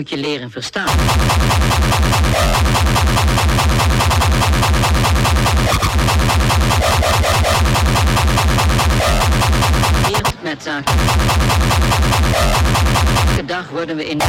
moet je leren verstaan. Eerst met zaken. Elke dag worden we in...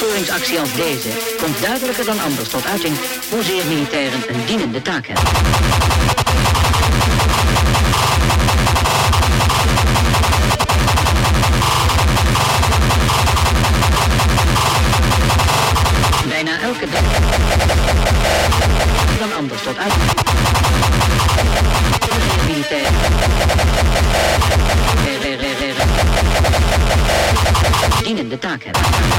opsporingsactie als deze komt duidelijker dan anders tot uiting hoezeer militairen een dienende taak hebben. Bijna elke dag dan anders tot uiting. Hoezeer militairen re- re- re- re- re- dienende taak hebben.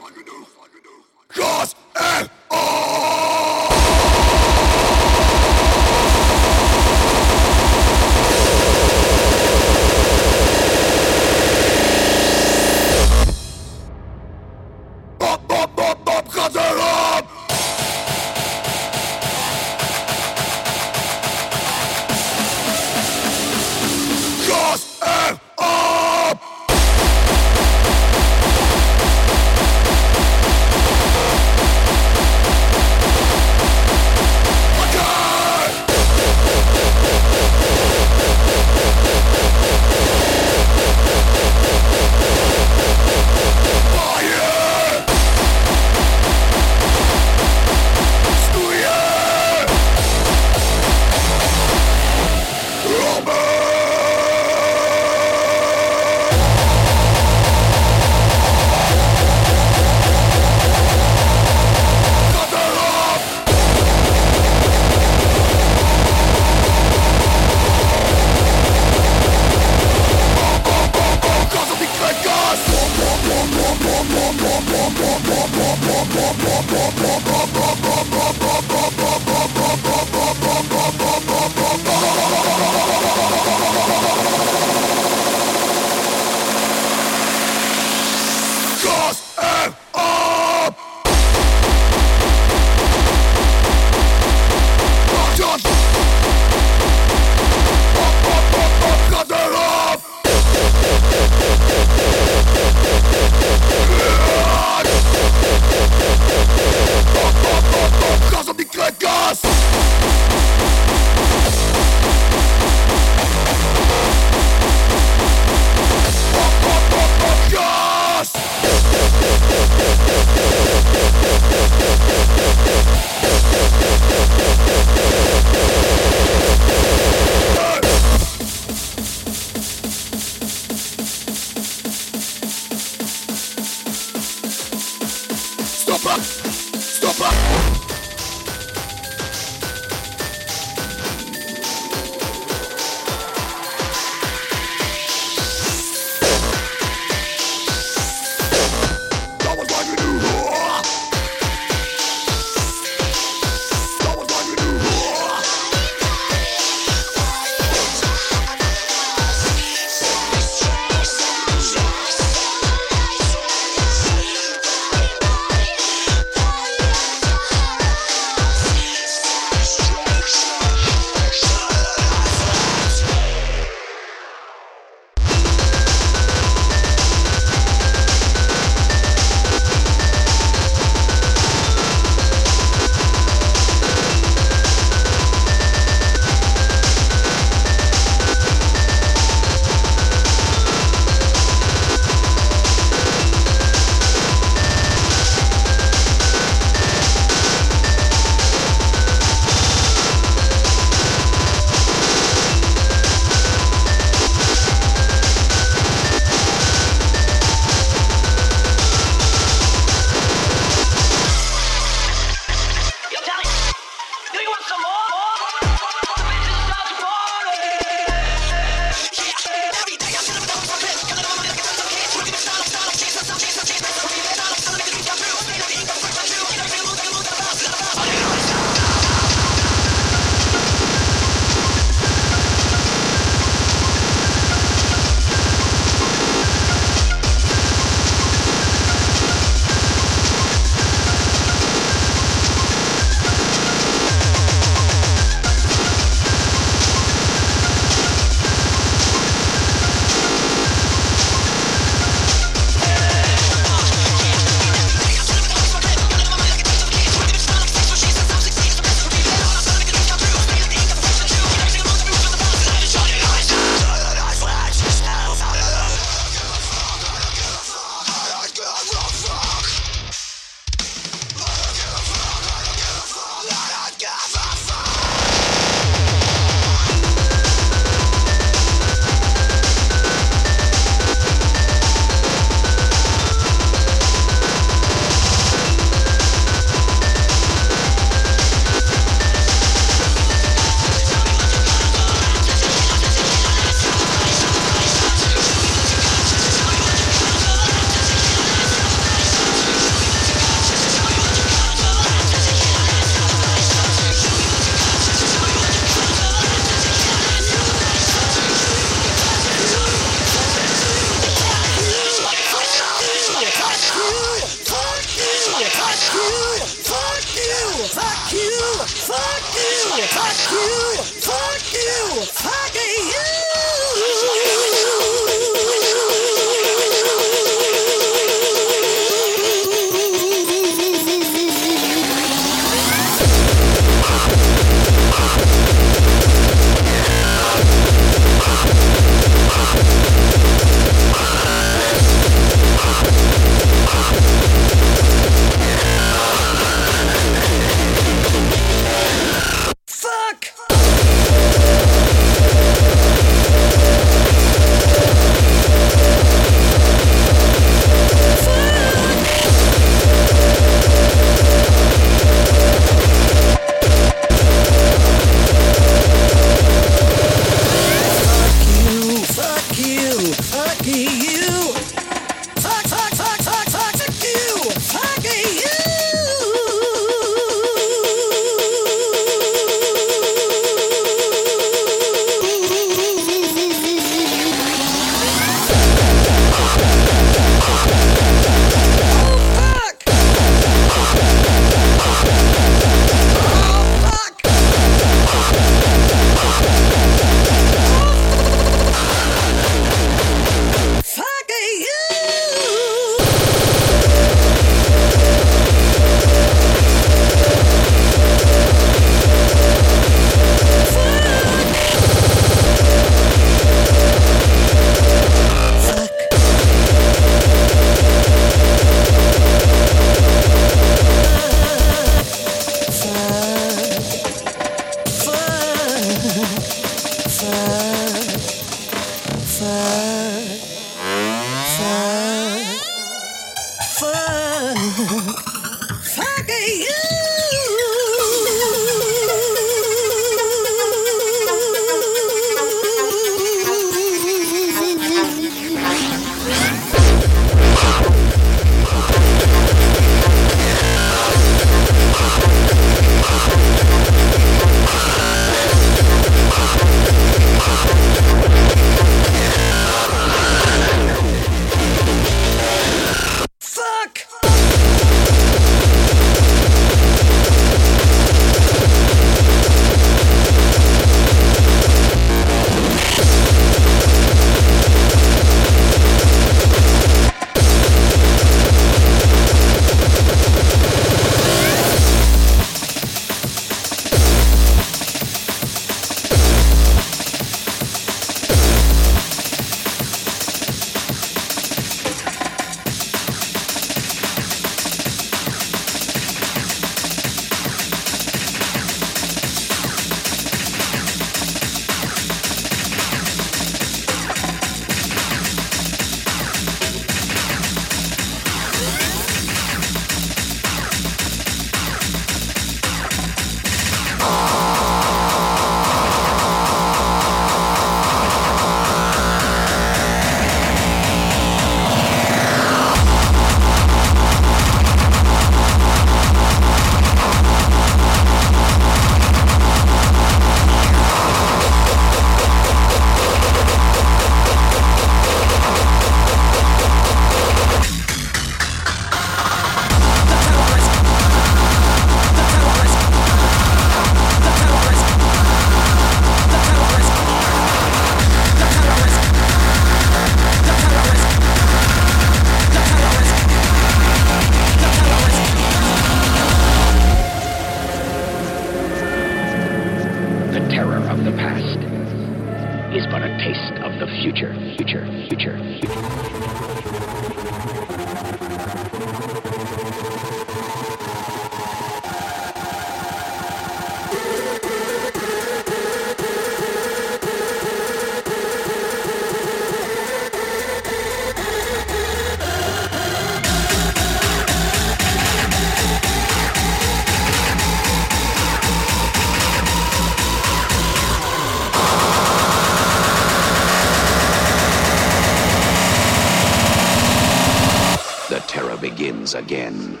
Again.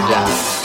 down.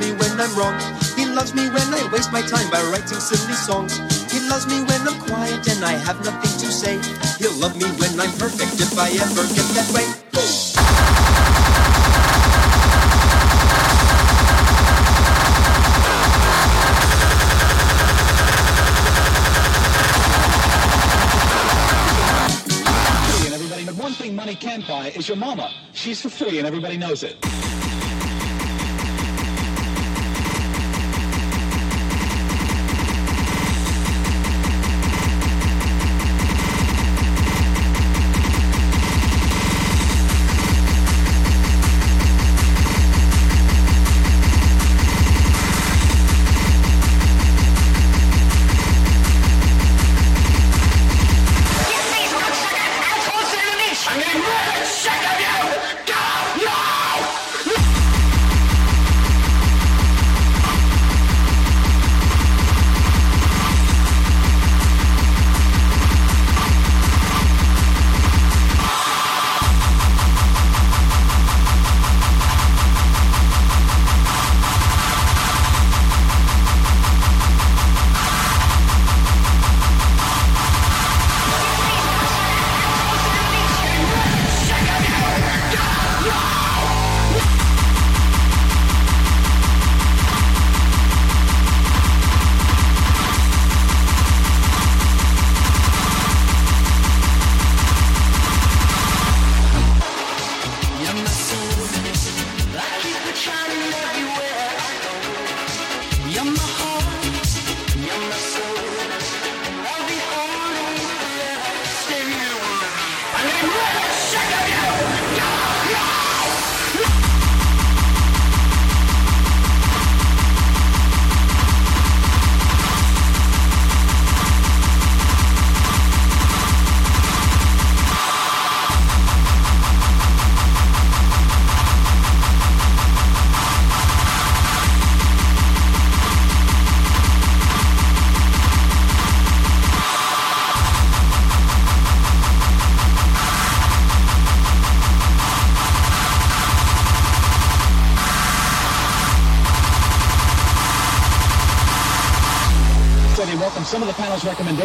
Me when I'm wrong. He loves me when I waste my time by writing silly songs. He loves me when I'm quiet and I have nothing to say. He'll love me when I'm perfect if I ever get that way. one thing money can't buy is your mama. She's for free and everybody knows it.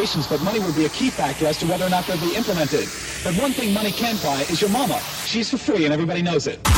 Recommendations, but money would be a key factor as to whether or not they'll be implemented. But one thing money can't buy is your mama. She's for free and everybody knows it.